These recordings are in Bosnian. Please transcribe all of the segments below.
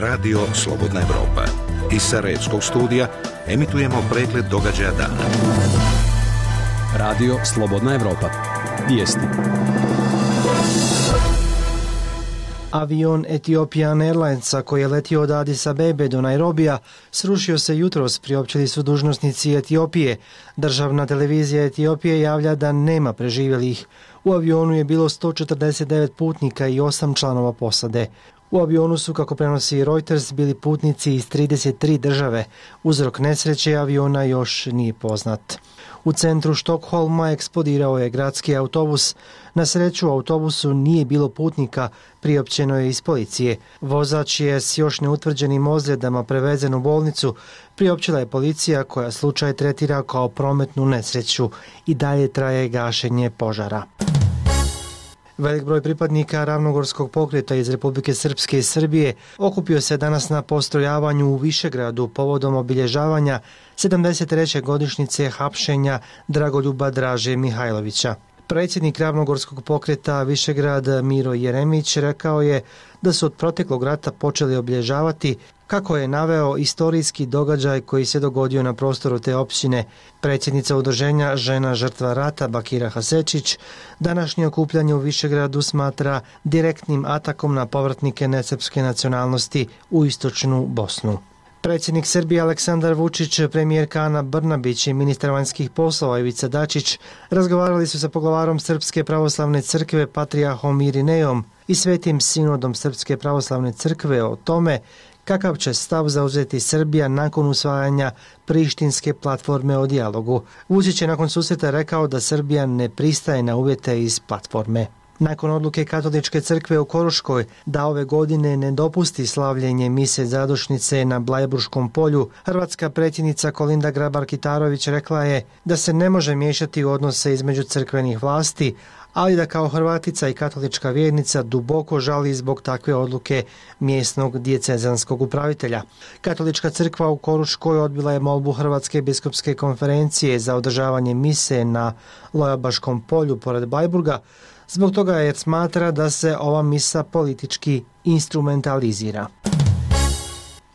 Radio Slobodna Evropa. Iz Sarajevskog studija emitujemo pregled događaja dana. Radio Slobodna Evropa. Vijesti. Avion Ethiopian Airlinesa koji je letio od Addis Abebe do Nairobija srušio se jutros, priopćili su dužnostnici Etiopije. Državna televizija Etiopije javlja da nema preživjelih. U avionu je bilo 149 putnika i 8 članova posade. U avionu su, kako prenosi Reuters, bili putnici iz 33 države. Uzrok nesreće aviona još nije poznat. U centru Štokholma eksplodirao je gradski autobus. Na sreću u autobusu nije bilo putnika, priopćeno je iz policije. Vozač je s još neutvrđenim ozljedama prevezen u bolnicu. Priopćila je policija koja slučaj tretira kao prometnu nesreću i dalje traje gašenje požara. Velik broj pripadnika ravnogorskog pokreta iz Republike Srpske i Srbije okupio se danas na postrojavanju u Višegradu povodom obilježavanja 73. godišnjice hapšenja Dragoljuba Draže Mihajlovića. Predsjednik ravnogorskog pokreta Višegrad Miro Jeremić rekao je da su od proteklog rata počeli obilježavati kako je naveo istorijski događaj koji se dogodio na prostoru te općine. Predsjednica udruženja žena žrtva rata Bakira Hasečić današnje okupljanje u Višegradu smatra direktnim atakom na povratnike nesrpske nacionalnosti u istočnu Bosnu. Predsjednik Srbije Aleksandar Vučić, premijerka Ana Brnabić i ministar vanjskih poslova Ivica Dačić razgovarali su sa poglavarom Srpske pravoslavne crkve Patrijahom Irinejom i svetim sinodom Srpske pravoslavne crkve o tome kakav će stav zauzeti Srbija nakon usvajanja prištinske platforme o dijalogu. Vučić je nakon susreta rekao da Srbija ne pristaje na uvjete iz platforme. Nakon odluke Katoličke crkve u Koruškoj da ove godine ne dopusti slavljenje mise zadušnice na Blajburškom polju, hrvatska predsjednica Kolinda Grabar-Kitarović rekla je da se ne može miješati u odnose između crkvenih vlasti, ali da kao Hrvatica i katolička vjernica duboko žali zbog takve odluke mjesnog djecezanskog upravitelja. Katolička crkva u Koruškoj odbila je molbu Hrvatske biskupske konferencije za održavanje mise na Lojabaškom polju pored Bajburga, zbog toga jer smatra da se ova misa politički instrumentalizira.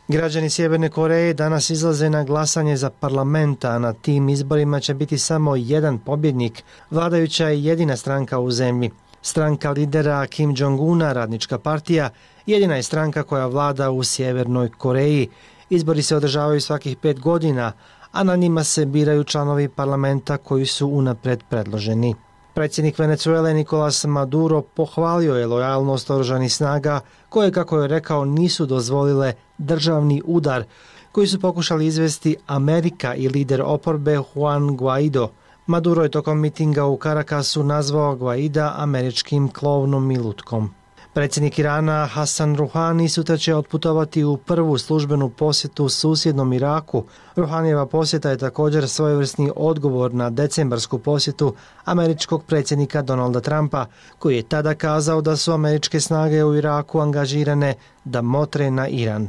Građani Sjeverne Koreje danas izlaze na glasanje za parlamenta, na tim izborima će biti samo jedan pobjednik, vladajuća je jedina stranka u zemlji. Stranka lidera Kim Jong-una, radnička partija, jedina je stranka koja vlada u Sjevernoj Koreji. Izbori se održavaju svakih pet godina, a na njima se biraju članovi parlamenta koji su unapred predloženi. Predsjednik Venezuele Nikolas Maduro pohvalio je lojalnost oružanih snaga koje, kako je rekao, nisu dozvolile državni udar koji su pokušali izvesti Amerika i lider oporbe Juan Guaido. Maduro je tokom mitinga u Karakasu nazvao Guaida američkim klovnom i lutkom. Predsjednik Irana Hasan Rouhani sutra će otputovati u prvu službenu posjetu susjednom Iraku. Rouhanijeva posjeta je također svojevrsni odgovor na decembarsku posjetu američkog predsjednika Donalda Trumpa, koji je tada kazao da su američke snage u Iraku angažirane da motre na Iran.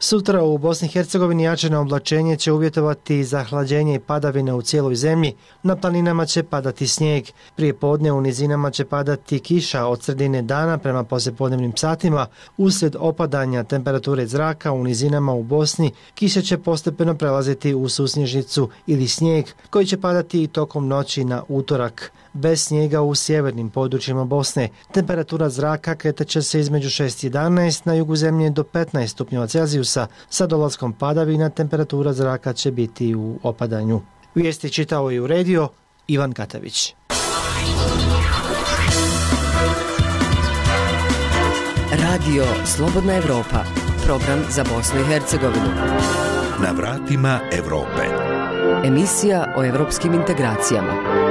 Sutra u Bosni i Hercegovini jačeno oblačenje će uvjetovati zahlađenje i padavine u cijeloj zemlji. Na planinama će padati snijeg. Prije podne u nizinama će padati kiša od sredine dana prema poslijepodnevnim satima. Usred opadanja temperature zraka u nizinama u Bosni, kiša će postepeno prelaziti u susnježnicu ili snijeg koji će padati i tokom noći na utorak bez snijega u sjevernim područjima Bosne. Temperatura zraka kretaće se između 6 i 11 na jugu zemlje do 15 stupnjeva Celzijusa. Sa dolaskom padavina temperatura zraka će biti u opadanju. Vijesti čitao i u radio Ivan Katavić. Radio Slobodna Evropa, program za Bosnu i Hercegovinu. Na vratima Evrope. Emisija o evropskim integracijama.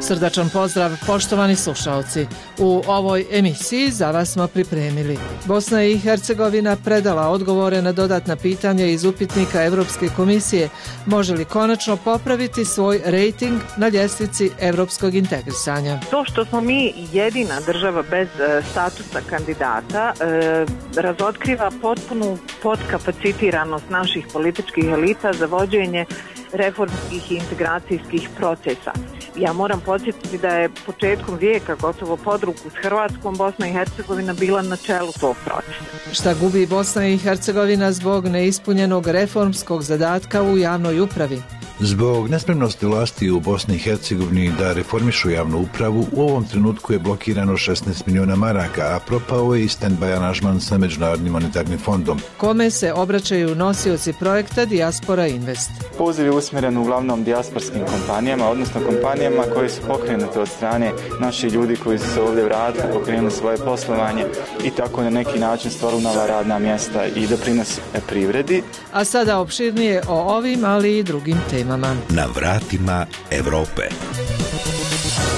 Srdačan pozdrav, poštovani slušalci. U ovoj emisiji za vas smo pripremili. Bosna i Hercegovina predala odgovore na dodatna pitanja iz upitnika Evropske komisije. Može li konačno popraviti svoj rejting na ljestvici evropskog integrisanja? To što smo mi jedina država bez e, statusa kandidata e, razotkriva potpunu podkapacitiranost naših političkih elita za vođenje reformskih i integracijskih procesa. Ja moram podsjetiti da je početkom vijeka gotovo podruku s Hrvatskom Bosna i Hercegovina bila na čelu tog procesa. Šta gubi Bosna i Hercegovina zbog neispunjenog reformskog zadatka u javnoj upravi? Zbog nespremnosti vlasti u Bosni i Hercegovini da reformišu javnu upravu, u ovom trenutku je blokirano 16 miliona maraka, a propao je i stand-by aranžman sa Međunarodnim monetarnim fondom. Kome se obraćaju nosioci projekta Diaspora Invest? Poziv je usmjeren uglavnom diasporskim kompanijama, odnosno kompanijama koje su pokrenute od strane naših ljudi koji su se ovdje vratili, pokrenuli svoje poslovanje i tako na neki način stvarili nova radna mjesta i doprinos privredi. A sada opširnije o ovim, ali i drugim temama temama. Na vratima Evrope.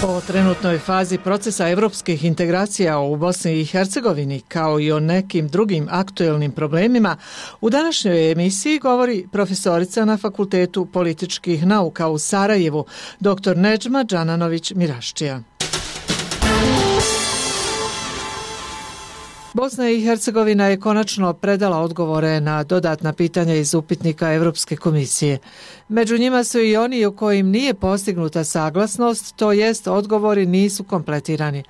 O trenutnoj fazi procesa evropskih integracija u Bosni i Hercegovini, kao i o nekim drugim aktuelnim problemima, u današnjoj emisiji govori profesorica na Fakultetu političkih nauka u Sarajevu, dr. Neđma Đananović-Miraščija. Bosna i Hercegovina je konačno predala odgovore na dodatna pitanja iz upitnika Evropske komisije. Među njima su i oni u kojim nije postignuta saglasnost, to jest odgovori nisu kompletirani.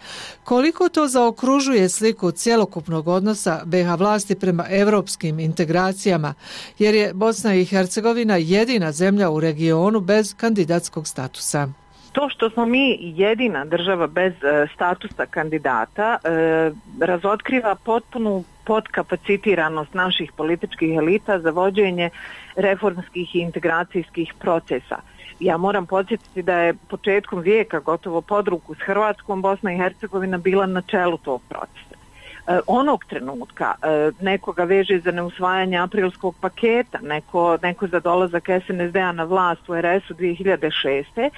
Koliko to zaokružuje sliku cjelokupnog odnosa BH vlasti prema evropskim integracijama, jer je Bosna i Hercegovina jedina zemlja u regionu bez kandidatskog statusa? To što smo mi jedina država bez e, statusa kandidata e, razotkriva potpunu podkapacitiranost naših političkih elita za vođenje reformskih i integracijskih procesa. Ja moram podsjetiti da je početkom vijeka gotovo podruku s Hrvatskom Bosna i Hercegovina bila na čelu tog procesa. E, onog trenutka e, nekoga veže za neusvajanje aprilskog paketa, neko, neko za dolazak SNSD-a na vlast u RS-u 2006.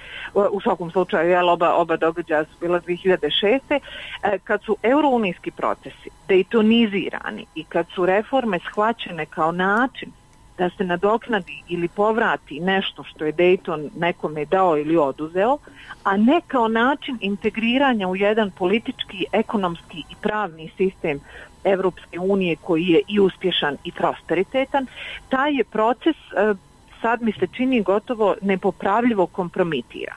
U svakom slučaju, jel, oba, oba događaja su bila 2006. E, kad su eurounijski procesi dejtonizirani i kad su reforme shvaćene kao način da se nadoknadi ili povrati nešto što je Dayton nekome dao ili oduzeo, a ne kao način integriranja u jedan politički, ekonomski i pravni sistem Evropske unije koji je i uspješan i prosperitetan, taj je proces e, sad mi se čini gotovo nepopravljivo kompromitira.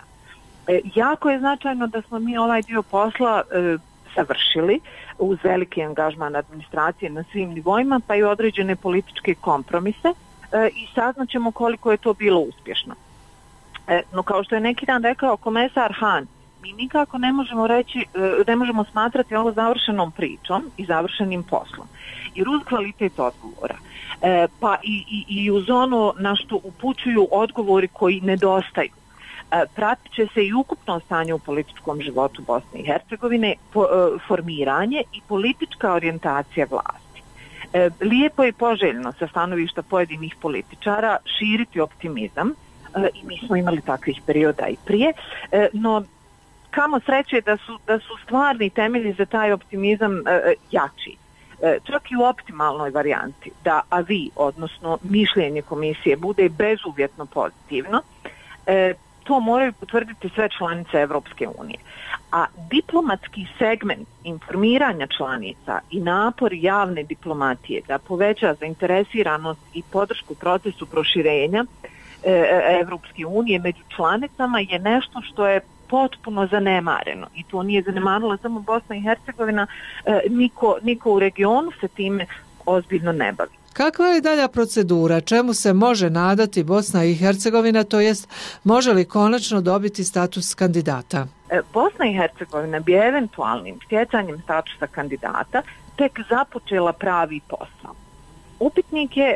E, jako je značajno da smo mi ovaj dio posla e, savršili uz veliki angažman administracije na svim nivoima, pa i određene političke kompromise, E, i saznaćemo koliko je to bilo uspješno. E, no kao što je neki dan rekao komesar Han, mi nikako ne možemo reći, e, ne možemo smatrati ovo završenom pričom i završenim poslom. Jer uz kvalitet odgovora, e, pa i, i, i uz ono na što upućuju odgovori koji nedostaju, e, pratit će se i ukupno stanje u političkom životu Bosne i Hercegovine, po, formiranje i politička orijentacija vlasti. E, lijepo je poželjno sa stanovišta pojedinih političara širiti optimizam e, i mi smo imali takvih perioda i prije, e, no kamo sreće da su, da su stvarni temelji za taj optimizam jači. Čak i u optimalnoj varijanti da avi, odnosno mišljenje komisije, bude bezuvjetno pozitivno, to moraju potvrditi sve članice Evropske unije a diplomatski segment informiranja članica i napor javne diplomatije da poveća zainteresiranost i podršku procesu proširenja e, e, Evropske unije među članicama je nešto što je potpuno zanemareno i to nije zanemarila samo Bosna i Hercegovina, e, niko, niko u regionu se time ozbiljno ne bavi. Kakva je dalja procedura? Čemu se može nadati Bosna i Hercegovina, to jest može li konačno dobiti status kandidata? E, Bosna i Hercegovina bi eventualnim stjecanjem statusa kandidata tek započela pravi posao. Upitnik je e,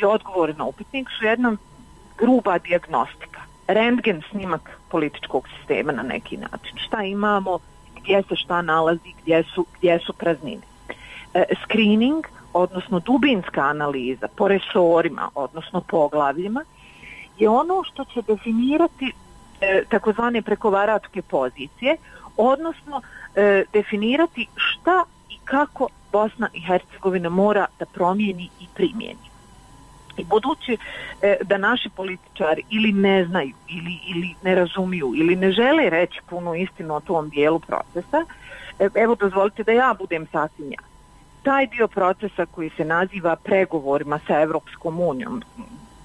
i odgovor na upitnik su jedna gruba diagnostika. Rentgen snimak političkog sistema na neki način. Šta imamo, gdje se šta nalazi, gdje su, gdje su praznine. E, screening, odnosno dubinska analiza po resorima, odnosno poglavljima, je ono što će definirati e, takozvane prekovaračke pozicije, odnosno e, definirati šta i kako Bosna i Hercegovina mora da promijeni i primijeni. I budući e, da naši političari ili ne znaju, ili, ili ne razumiju, ili ne žele reći punu istinu o tom dijelu procesa, e, evo dozvolite da ja budem sasvim jasna taj dio procesa koji se naziva pregovorima sa Evropskom unijom,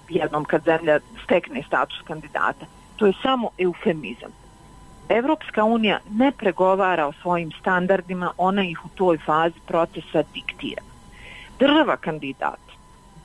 jednom kad zemlja stekne status kandidata. To je samo eufemizam. Evropska unija ne pregovara o svojim standardima, ona ih u toj fazi procesa diktira. Država kandidat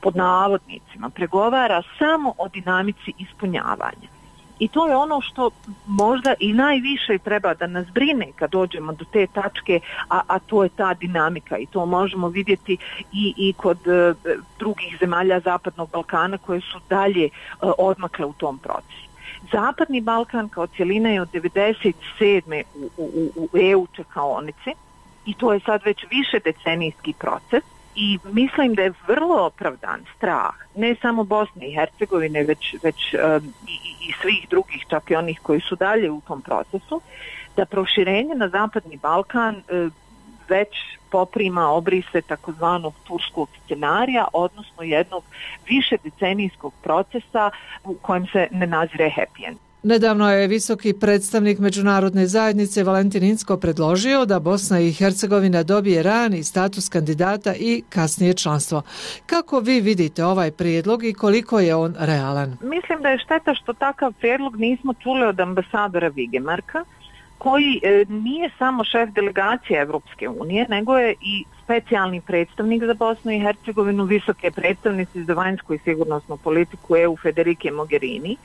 pod navodnicima pregovara samo o dinamici ispunjavanja. I to je ono što možda i najviše treba da nas brine kad dođemo do te tačke, a, a to je ta dinamika i to možemo vidjeti i, i kod e, drugih zemalja Zapadnog Balkana koje su dalje e, odmakle u tom procesu. Zapadni Balkan kao cijelina je od 97. u, u, u EU čekaonice i to je sad već više decenijski proces i mislim da je vrlo opravdan strah ne samo Bosne i Hercegovine već, već um, i, i svih drugih čak i onih koji su dalje u tom procesu da proširenje na Zapadni Balkan uh, već poprima obrise takozvanog turskog scenarija, odnosno jednog više decenijskog procesa u kojem se ne nazire happy end. Nedavno je visoki predstavnik međunarodne zajednice Valentin Insko predložio da Bosna i Hercegovina dobije rani status kandidata i kasnije članstvo. Kako vi vidite ovaj prijedlog i koliko je on realan? Mislim da je šteta što takav prijedlog nismo čuli od ambasadora Vigemarka, koji e, nije samo šef delegacije Evropske unije, nego je i specijalni predstavnik za Bosnu i Hercegovinu, visoke predstavnice za vanjsku i sigurnosnu politiku EU Federike Mogherini.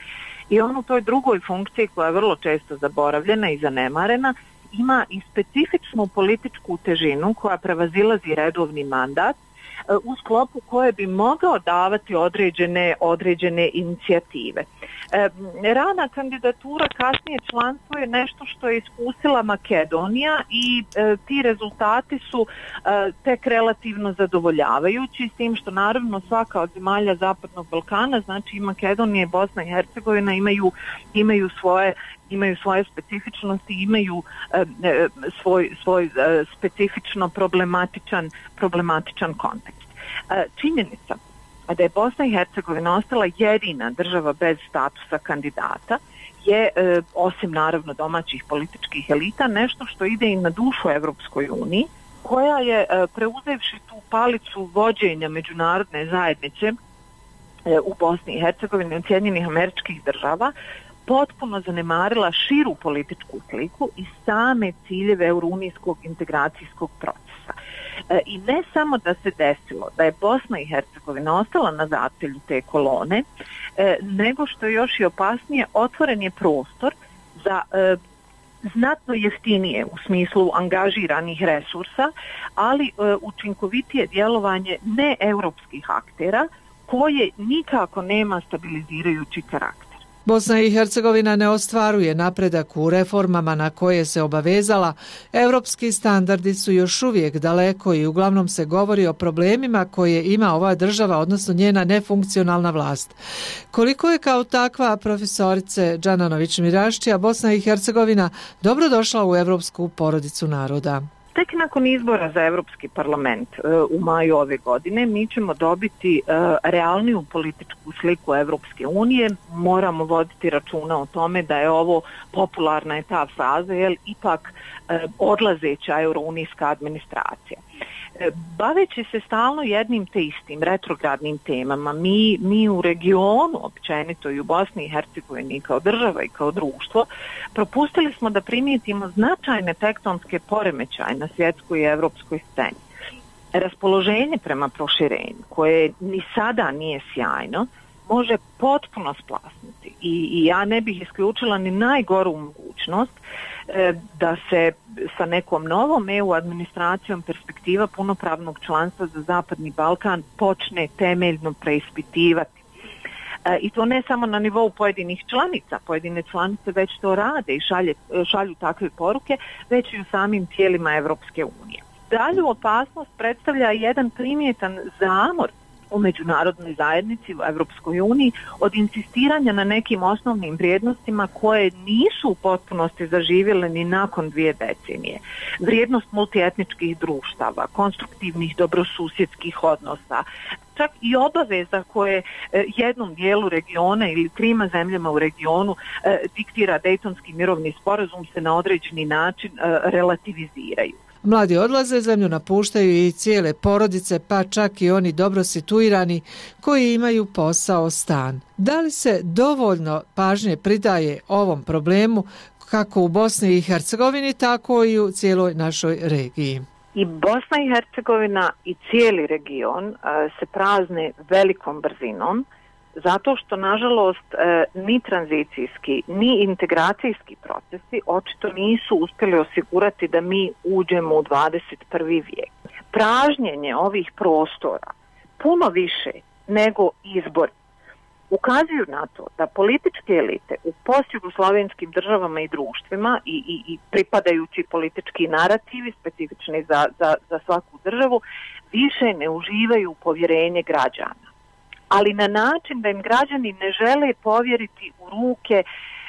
I on u toj drugoj funkciji koja je vrlo često zaboravljena i zanemarena, ima i specifičnu političku težinu koja prevazilazi redovni mandat u sklopu koje bi mogao davati određene određene inicijative. E, rana kandidatura kasnije članstvo je nešto što je iskusila Makedonija i e, ti rezultati su e, tek relativno zadovoljavajući s tim što naravno svaka od zemalja Zapadnog Balkana, znači i Makedonija i Bosna i Hercegovina imaju, imaju svoje imaju svoje specifičnosti, imaju e, e, svoj, svoj e, specifično problematičan, problematičan kontekst. E, činjenica da je Bosna i Hercegovina ostala jedina država bez statusa kandidata, je, e, osim naravno domaćih političkih elita, nešto što ide i na dušu Evropskoj uniji, koja je e, preuzevši tu palicu vođenja međunarodne zajednice e, u Bosni i Hercegovini od Sjedinjenih američkih država, potpuno zanemarila širu političku sliku i same ciljeve eurunijskog integracijskog procesa. E, I ne samo da se desilo da je Bosna i Hercegovina ostala na zatelju te kolone, e, nego što je još i opasnije, otvoren je prostor za e, znatno jeftinije u smislu angažiranih resursa, ali e, učinkovitije djelovanje neeuropskih aktera koje nikako nema stabilizirajući karakter. Bosna i Hercegovina ne ostvaruje napredak u reformama na koje se obavezala. Evropski standardi su još uvijek daleko i uglavnom se govori o problemima koje ima ova država, odnosno njena nefunkcionalna vlast. Koliko je kao takva profesorice Đananović-Miraštija Bosna i Hercegovina dobro došla u Evropsku porodicu naroda? Tek nakon izbora za Evropski parlament e, u maju ove godine mi ćemo dobiti e, realniju političku sliku Evropske unije. Moramo voditi računa o tome da je ovo popularna je ta fraza, jer ipak e, odlazeća eurounijska administracija E, baveći se stalno jednim te istim retrogradnim temama, mi, mi u regionu, općenito i u Bosni i Hercegovini kao država i kao društvo, propustili smo da primijetimo značajne tektonske poremećaje na svjetskoj i evropskoj sceni. Raspoloženje prema proširenju, koje ni sada nije sjajno, može potpuno splasnuti i, i ja ne bih isključila ni najgoru mogućnost e, da se sa nekom novom EU administracijom perspektiva punopravnog članstva za Zapadni Balkan počne temeljno preispitivati. E, I to ne samo na nivou pojedinih članica, pojedine članice već to rade i šalje, šalju takve poruke, već i u samim tijelima Evropske unije. Dalju opasnost predstavlja jedan primjetan zamor u međunarodnoj zajednici u Evropskoj uniji od insistiranja na nekim osnovnim vrijednostima koje nisu u potpunosti zaživjele ni nakon dvije decenije. Vrijednost multietničkih društava, konstruktivnih dobrosusjedskih odnosa, čak i obaveza koje e, jednom dijelu regiona ili trima zemljama u regionu e, diktira Dejtonski mirovni sporazum se na određeni način e, relativiziraju. Mladi odlaze, zemlju napuštaju i cijele porodice, pa čak i oni dobro situirani koji imaju posao stan. Da li se dovoljno pažnje pridaje ovom problemu kako u Bosni i Hercegovini, tako i u cijeloj našoj regiji? I Bosna i Hercegovina i cijeli region se prazne velikom brzinom, zato što nažalost e, ni tranzicijski ni integracijski procesi očito nisu uspjeli osigurati da mi uđemo u 21. vijek. Pražnjenje ovih prostora puno više nego izbor ukazuju na to da političke elite u postjugoslovenskim državama i društvima i, i, i pripadajući politički narativi specifični za, za, za svaku državu više ne uživaju povjerenje građana ali na način da im građani ne žele povjeriti u ruke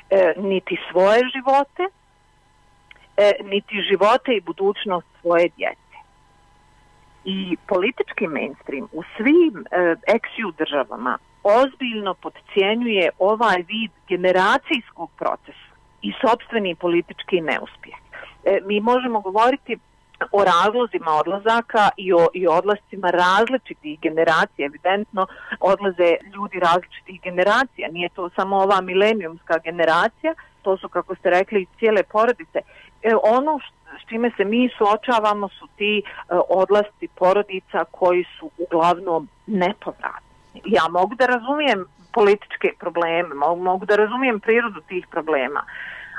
e, niti svoje živote, e, niti živote i budućnost svoje djece. I politički mainstream u svim e, eksiju državama ozbiljno podcijenjuje ovaj vid generacijskog procesa i sobstveni politički neuspjeh. E, mi možemo govoriti o razlozima odlazaka i o, i odlascima različitih generacija. Evidentno odlaze ljudi različitih generacija. Nije to samo ova milenijumska generacija, to su, kako ste rekli, cijele porodice. E, ono s čime se mi suočavamo su ti e, odlasti porodica koji su uglavnom nepovratni. Ja mogu da razumijem političke probleme, mogu, mogu da razumijem prirodu tih problema,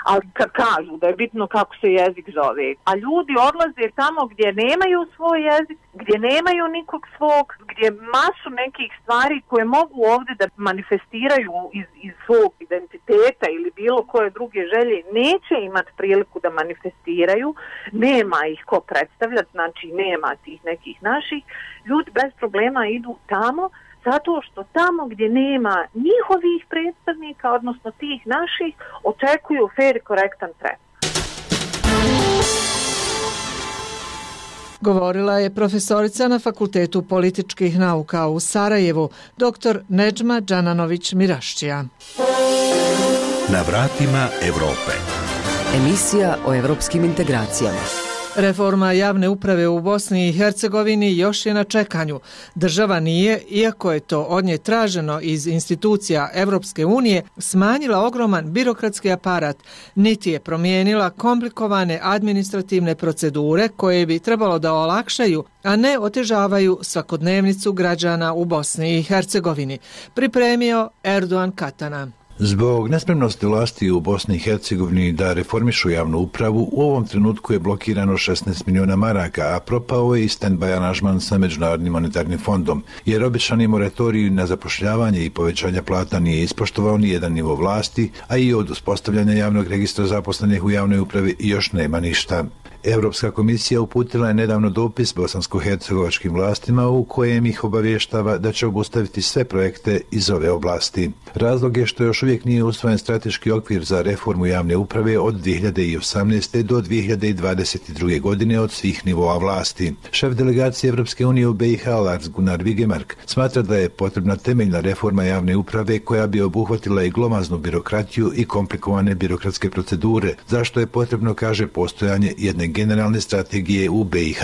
ali ka kažu da je bitno kako se jezik zove. A ljudi odlaze tamo gdje nemaju svoj jezik, gdje nemaju nikog svog, gdje masu nekih stvari koje mogu ovdje da manifestiraju iz, iz svog identiteta ili bilo koje druge želje, neće imati priliku da manifestiraju, nema ih ko predstavljati, znači nema tih nekih naših, ljudi bez problema idu tamo, zato što tamo gdje nema njihovih predstavnika, odnosno tih naših, očekuju fair i korektan tretman. Govorila je profesorica na Fakultetu političkih nauka u Sarajevu, dr. Neđma Đananović-Mirašćija. Na vratima Evrope. Emisija o evropskim integracijama. Reforma javne uprave u Bosni i Hercegovini još je na čekanju. Država nije, iako je to od nje traženo iz institucija Evropske unije, smanjila ogroman birokratski aparat, niti je promijenila komplikovane administrativne procedure koje bi trebalo da olakšaju, a ne otežavaju svakodnevnicu građana u Bosni i Hercegovini, pripremio Erdogan Katana. Zbog nespremnosti vlasti u Bosni i Hercegovini da reformišu javnu upravu, u ovom trenutku je blokirano 16 miliona maraka, a propao je i stand-by aranžman sa Međunarodnim monetarnim fondom, jer običani moratorij na zapošljavanje i povećanje plata nije ispoštovao ni jedan nivo vlasti, a i od uspostavljanja javnog registra zaposlenih u javnoj upravi još nema ništa. Evropska komisija uputila je nedavno dopis bosansko-hercegovačkim vlastima u kojem ih obavještava da će obustaviti sve projekte iz ove oblasti. Razlog je što još uvijek nije usvojen strateški okvir za reformu javne uprave od 2018. do 2022. godine od svih nivoa vlasti. Šef delegacije Evropske unije u BiH Lars Gunnar Vigemark smatra da je potrebna temeljna reforma javne uprave koja bi obuhvatila i glomaznu birokratiju i komplikovane birokratske procedure, zašto je potrebno, kaže, postojanje jedne generalne strategije u BiH.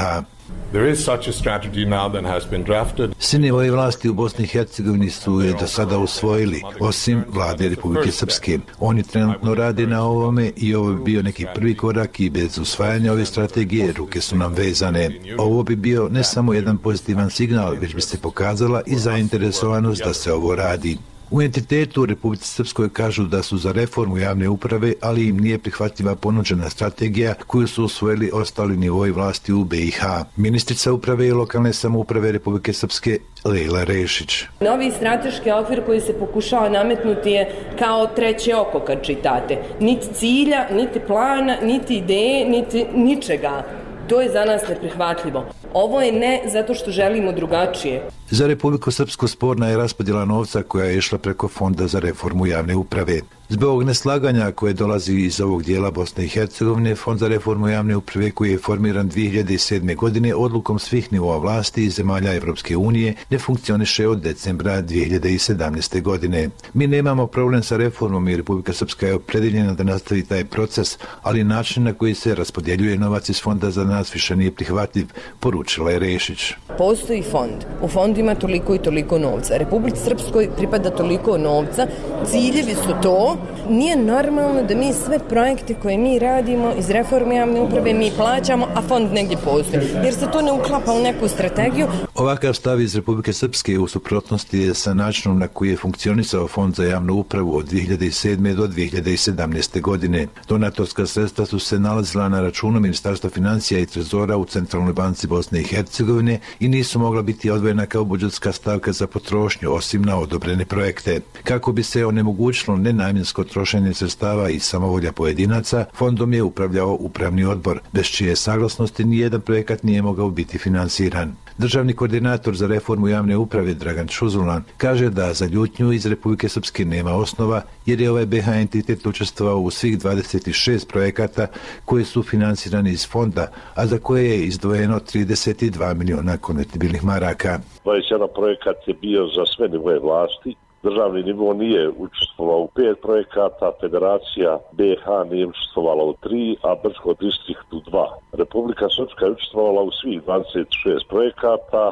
There is such a strategy now that has been drafted. Svi nivoji vlasti u Bosni i Hercegovini su je do sada usvojili, osim vlade Republike Srpske. Oni trenutno rade na ovome i ovo bi bio neki prvi korak i bez usvajanja ove strategije ruke su nam vezane. Ovo bi bio ne samo jedan pozitivan signal, već bi se pokazala i zainteresovanost da se ovo radi. U entitetu u Republici Srpskoj kažu da su za reformu javne uprave, ali im nije prihvatljiva ponuđena strategija koju su usvojili ostali nivoj vlasti u BiH. Ministrica uprave i lokalne samouprave Republike Srpske Leila Rešić. Novi strateški okvir koji se pokušava nametnuti je kao treće oko kad čitate. Niti cilja, niti plana, niti ideje, niti ničega. To je za nas neprihvatljivo. Ovo je ne zato što želimo drugačije. Za Republiku Srpsku sporna je raspodjela novca koja je išla preko Fonda za reformu javne uprave. Zbog neslaganja koje dolazi iz ovog dijela Bosne i Hercegovine, Fond za reformu javne uprave koji je formiran 2007. godine odlukom svih nivoa vlasti i zemalja Evropske unije ne funkcioniše od decembra 2017. godine. Mi nemamo problem sa reformom i Republika Srpska je opredeljena da nastavi taj proces, ali način na koji se raspodjeljuje novac iz fonda za nas više nije prihvatljiv, poručila je Rešić. Postoji fond. U fondu ima toliko i toliko novca. Republici Srpskoj pripada toliko novca. Ciljevi su to nije normalno da mi sve projekte koje mi radimo iz reforme javne uprave mi plaćamo, a fond negdje postoji. Jer se to ne uklapa u neku strategiju. Ovakav stav iz Republike Srpske u suprotnosti je sa načinom na koji je funkcionisao fond za javnu upravu od 2007. do 2017. godine. Donatorska sredstva su se nalazila na računu Ministarstva financija i trezora u Centralnoj banci Bosne i Hercegovine i nisu mogla biti odvojena kao budžetska stavka za potrošnju osim na odobrene projekte. Kako bi se onemogućilo nenamjensko trošenje sredstava i samovolja pojedinaca, fondom je upravljao upravni odbor, bez čije saglasnosti nijedan projekat nije mogao biti finansiran. Državni koordinator za reformu javne uprave Dragan Šuzulan kaže da za ljutnju iz Republike Srpske nema osnova jer je ovaj BH entitet učestvovao u svih 26 projekata koji su finansirani iz fonda, a za koje je izdvojeno 32 miliona konvertibilnih maraka. 21 projekat je bio za sve nivoje vlasti, državni nivo nije učestvovao u pet projekata, federacija BH nije učestvovala u tri, a Brčko distrikt u dva. Republika Srpska je učestvovala u svih 26 projekata,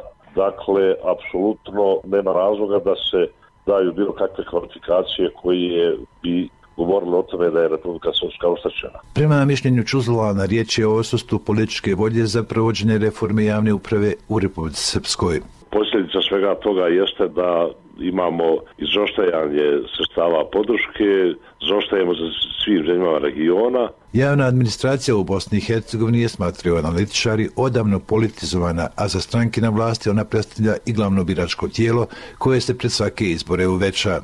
dakle, apsolutno nema razloga da se daju bilo kakve kvalifikacije koje bi govorili o tome da je Republika Srpska oštaćena. Prema mišljenju Čuzlova na riječ je o osustu političke volje za provođenje reforme javne uprave u Republike Srpskoj. Posljedica svega toga jeste da imamo izoštajanje sredstava podrške, zoštajemo za svim zemljama regiona. Javna administracija u Bosni i Hercegovini je smatraju analitičari odavno politizovana, a za stranke na vlasti ona predstavlja i glavno biračko tijelo koje se pred svake izbore uveča.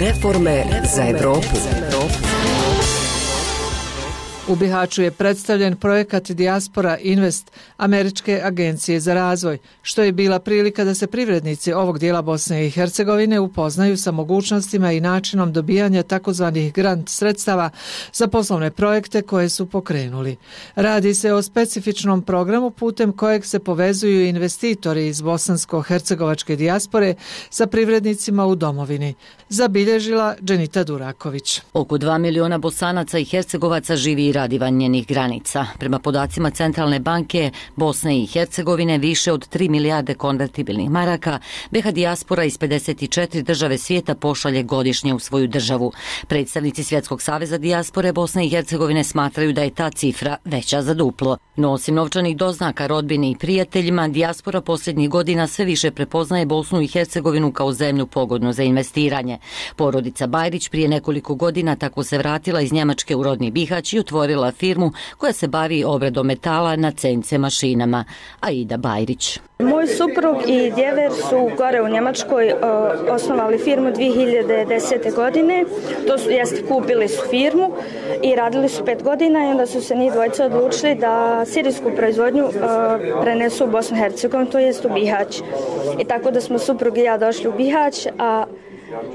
Reforme za Evropu. U Bihaću je predstavljen projekat Diaspora Invest Američke agencije za razvoj, što je bila prilika da se privrednici ovog dijela Bosne i Hercegovine upoznaju sa mogućnostima i načinom dobijanja takozvanih grant sredstava za poslovne projekte koje su pokrenuli. Radi se o specifičnom programu putem kojeg se povezuju investitori iz bosansko-hercegovačke dijaspore sa privrednicima u domovini, zabilježila Dženita Duraković. Oko 2 miliona bosanaca i hercegovaca živi radi van njenih granica. Prema podacima Centralne banke Bosne i Hercegovine više od 3 milijarde konvertibilnih maraka BH dijaspora iz 54 države svijeta pošalje godišnje u svoju državu. Predstavnici Svjetskog saveza dijaspore Bosne i Hercegovine smatraju da je ta cifra veća za duplo. No osim novčanih doznaka rodbini i prijateljima, dijaspora posljednjih godina sve više prepoznaje Bosnu i Hercegovinu kao zemlju pogodnu za investiranje. Porodica Bajrić prije nekoliko godina tako se vratila iz Njemačke u rodni Bihać i otvorila otvorila firmu koja se bavi obradom metala na cence mašinama. Aida Bajrić. Moj suprug i djever su gore u Njemačkoj osnovali firmu 2010. godine. To su, jest, kupili su firmu i radili su pet godina i onda su se njih dvojica odlučili da sirijsku proizvodnju prenesu u Bosnu Hercegovinu, to jest u Bihać. I tako da smo suprug i ja došli u Bihać, a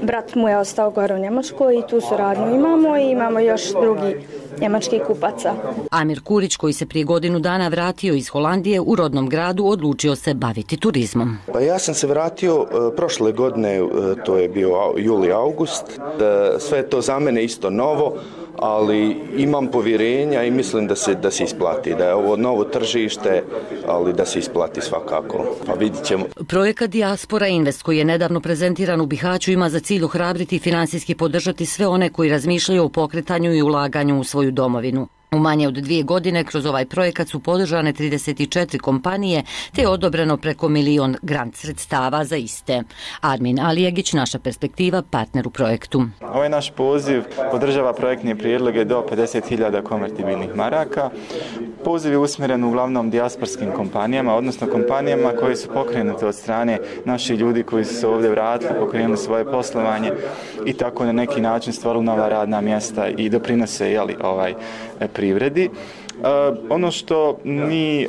brat mu je ostao gore u Njemačkoj i tu suradnju imamo i imamo još drugi njemačkih kupaca. Amir Kurić, koji se prije godinu dana vratio iz Holandije u rodnom gradu, odlučio se baviti turizmom. Pa ja sam se vratio uh, prošle godine, uh, to je bio juli august. Uh, sve to za mene isto novo, ali imam povjerenja i mislim da se da se isplati da je ovo novo tržište ali da se isplati svakako pa vidit ćemo. Projekat Diaspora Invest koji je nedavno prezentiran u Bihaću ima za cilj ohrabriti i finansijski podržati sve one koji razmišljaju o pokretanju i ulaganju u svoju domovinu. U manje od dvije godine kroz ovaj projekat su podržane 34 kompanije te je odobreno preko milion grant sredstava za iste. Armin Alijegić, naša perspektiva, partner u projektu. Ovaj naš poziv podržava projektne prijedloge do 50.000 konvertibilnih maraka. Poziv je usmjeren uglavnom dijasporskim kompanijama, odnosno kompanijama koje su pokrenute od strane naših ljudi koji su se ovdje vratili, pokrenuli svoje poslovanje i tako na neki način stvarili nova radna mjesta i doprinose jeli, ovaj, privredi. ono što mi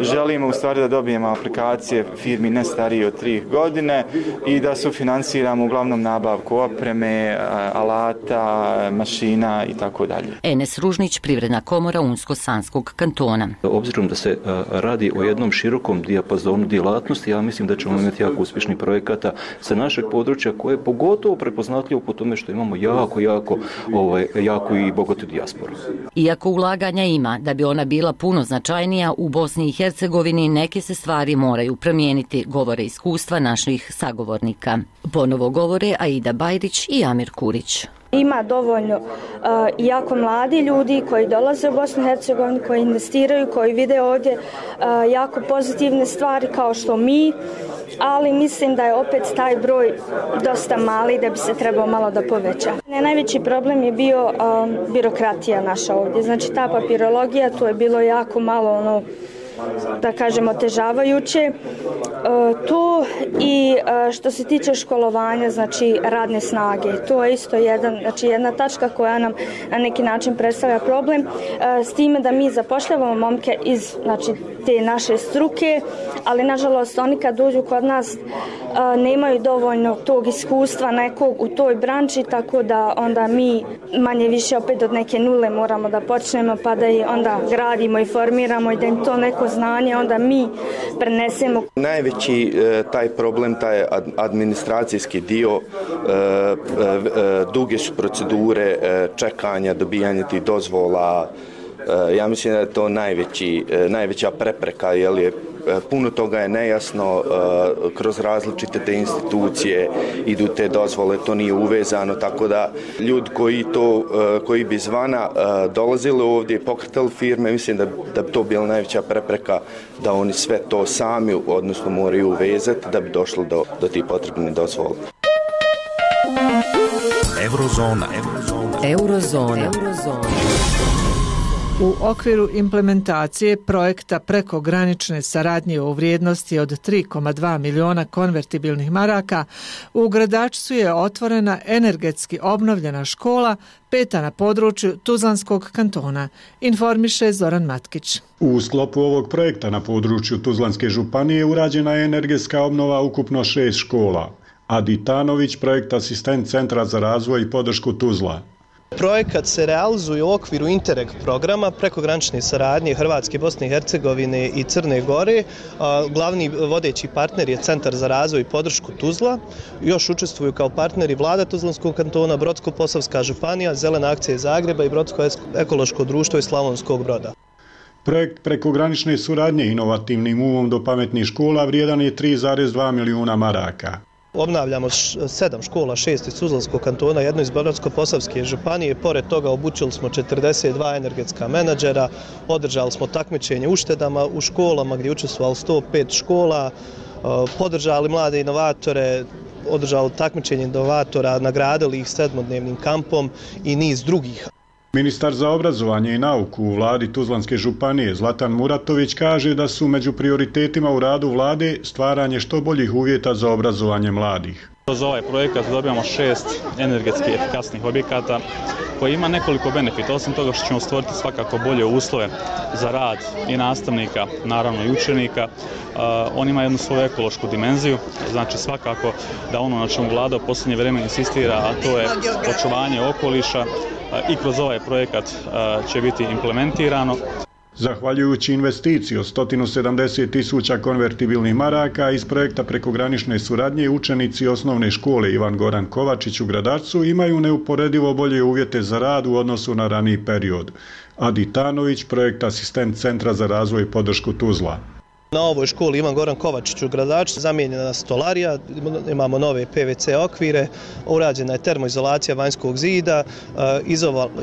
želimo u stvari da dobijemo aplikacije firmi ne starije od 3 godine i da su finansiramo uglavnom nabavku opreme, alata, mašina i tako dalje. Enes Ružnić, Privredna komora Unsko-Sanskog kantona. Obzirom da se radi o jednom širokom dijapazonu djelatnosti, ja mislim da ćemo imati jako uspješni projekata sa našeg područja koje je pogotovo prepoznatljivo po tome što imamo jako, jako, ovaj, jako i bogatu dijasporu. Iako ulaganja ima, da bi ona bila puno značajnija u Bosni i Hercegovini, neke se stvari moraju promijeniti, govore iskustva naših sagovornika. Ponovo govore Aida Bajrić i Amir Kurić. Ima dovoljno uh, jako mladi ljudi koji dolaze u Bosnu i Hercegovini, koji investiraju, koji vide ovdje uh, jako pozitivne stvari kao što mi, ali mislim da je opet taj broj dosta mali da bi se trebao malo da poveća. Ne, najveći problem je bio um, birokratija naša ovdje, znači ta papirologija, tu je bilo jako malo ono, da kažemo težavajuće Uh, to i e, što se tiče školovanja znači radne snage to je isto jedan znači jedna tačka koja nam na neki način predstavlja problem e, s time da mi zapošljavamo momke iz znači te naše struke ali nažalost oni kad dođu kod nas nemaju dovoljno tog iskustva nekog u toj branči tako da onda mi manje više opet od neke nule moramo da počnemo pa da i onda gradimo i formiramo i da im to neko znanje onda mi prenesemo. Najveći e, taj problem, taj administracijski dio, e, e, e, duge su procedure e, čekanja, dobijanja tih dozvola, ja mislim da je to najveći, najveća prepreka, jer je puno toga je nejasno kroz različite te institucije idu te dozvole, to nije uvezano, tako da ljudi koji to, koji bi zvana dolazili ovdje i pokretali firme, mislim da, da bi to bila najveća prepreka da oni sve to sami, odnosno moraju uvezati da bi došli do, do tih potrebnih dozvola. Eurozona. Eurozona. Eurozona. Eurozona. U okviru implementacije projekta prekogranične saradnje u vrijednosti od 3,2 miliona konvertibilnih maraka, u Gradačcu je otvorena energetski obnovljena škola, peta na području Tuzlanskog kantona, informiše Zoran Matkić. U sklopu ovog projekta na području Tuzlanske županije urađena je energetska obnova ukupno šest škola. Adi Tanović, projekt asistent Centra za razvoj i podršku Tuzla. Projekat se realizuje u okviru Interreg programa preko granične saradnje Hrvatske, Bosne i Hercegovine i Crne Gore. Glavni vodeći partner je Centar za razvoj i podršku Tuzla. Još učestvuju kao partneri vlada Tuzlanskog kantona, Brodsko-Posavska županija, Zelena akcija Zagreba i Brodsko ekološko društvo iz Slavonskog broda. Projekt prekogranične suradnje inovativnim umom do pametnih škola vrijedan je 3,2 milijuna maraka. Obnavljamo sedam škola, šest iz Tuzlanskog kantona, jedno iz Borodsko-Posavske županije. Pored toga obučili smo 42 energetska menadžera, održali smo takmičenje uštedama u školama gdje učestvovali 105 škola, e, podržali mlade inovatore, održali takmičenje inovatora, nagradili ih sedmodnevnim kampom i niz drugih. Ministar za obrazovanje i nauku u vladi Tuzlanske županije Zlatan Muratović kaže da su među prioritetima u radu vlade stvaranje što boljih uvjeta za obrazovanje mladih. Kroz ovaj projekat dobijamo šest energetski efikasnih objekata koji ima nekoliko benefita. Osim toga što ćemo stvoriti svakako bolje uslove za rad i nastavnika, naravno i učenika, on ima jednu svoju ekološku dimenziju, znači svakako da ono na čemu vlada u posljednje vreme insistira, a to je očuvanje okoliša i kroz ovaj projekat će biti implementirano. Zahvaljujući investiciju 170 tisuća konvertibilnih maraka iz projekta prekogranične suradnje, učenici osnovne škole Ivan Goran Kovačić u Gradarcu imaju neuporedivo bolje uvjete za rad u odnosu na raniji period. Adi Tanović, projekt asistent Centra za razvoj i podršku Tuzla. Na ovoj školi Ivan Goran Kovačić u Gradač, zamijenjena stolarija, imamo nove PVC okvire, urađena je termoizolacija vanjskog zida, eh,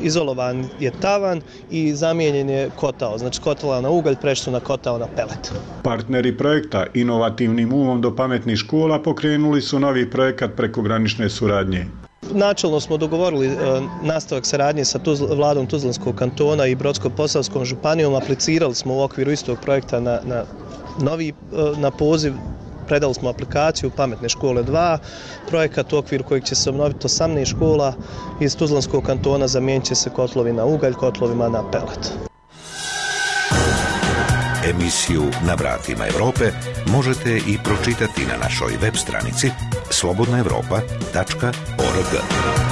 izolovan je tavan i zamijenjen je kotao, znači kotala na ugalj, prešlo na kotao na pelet. Partneri projekta Inovativnim umom do pametnih škola pokrenuli su novi projekat preko granične suradnje. Načelno smo dogovorili e, nastavak saradnje sa vladom Tuzlanskog kantona i Brodsko-Posavskom županijom. Aplicirali smo u okviru istog projekta na, na novi e, na poziv predali smo aplikaciju Pametne škole 2, projekat u okviru kojeg će se obnoviti 18 škola iz Tuzlanskog kantona zamijenit će se kotlovi na ugalj, kotlovima na pelet. Emisiju Na vratima Evrope možete i pročitati na našoj web stranici slobodnaevropa.org.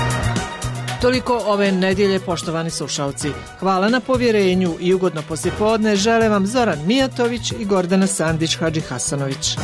Toliko ove nedjelje, poštovani slušalci. Hvala na povjerenju i ugodno poslijepodne žele vam Zoran Mijatović i Gordana Sandić Hadži Hasanović.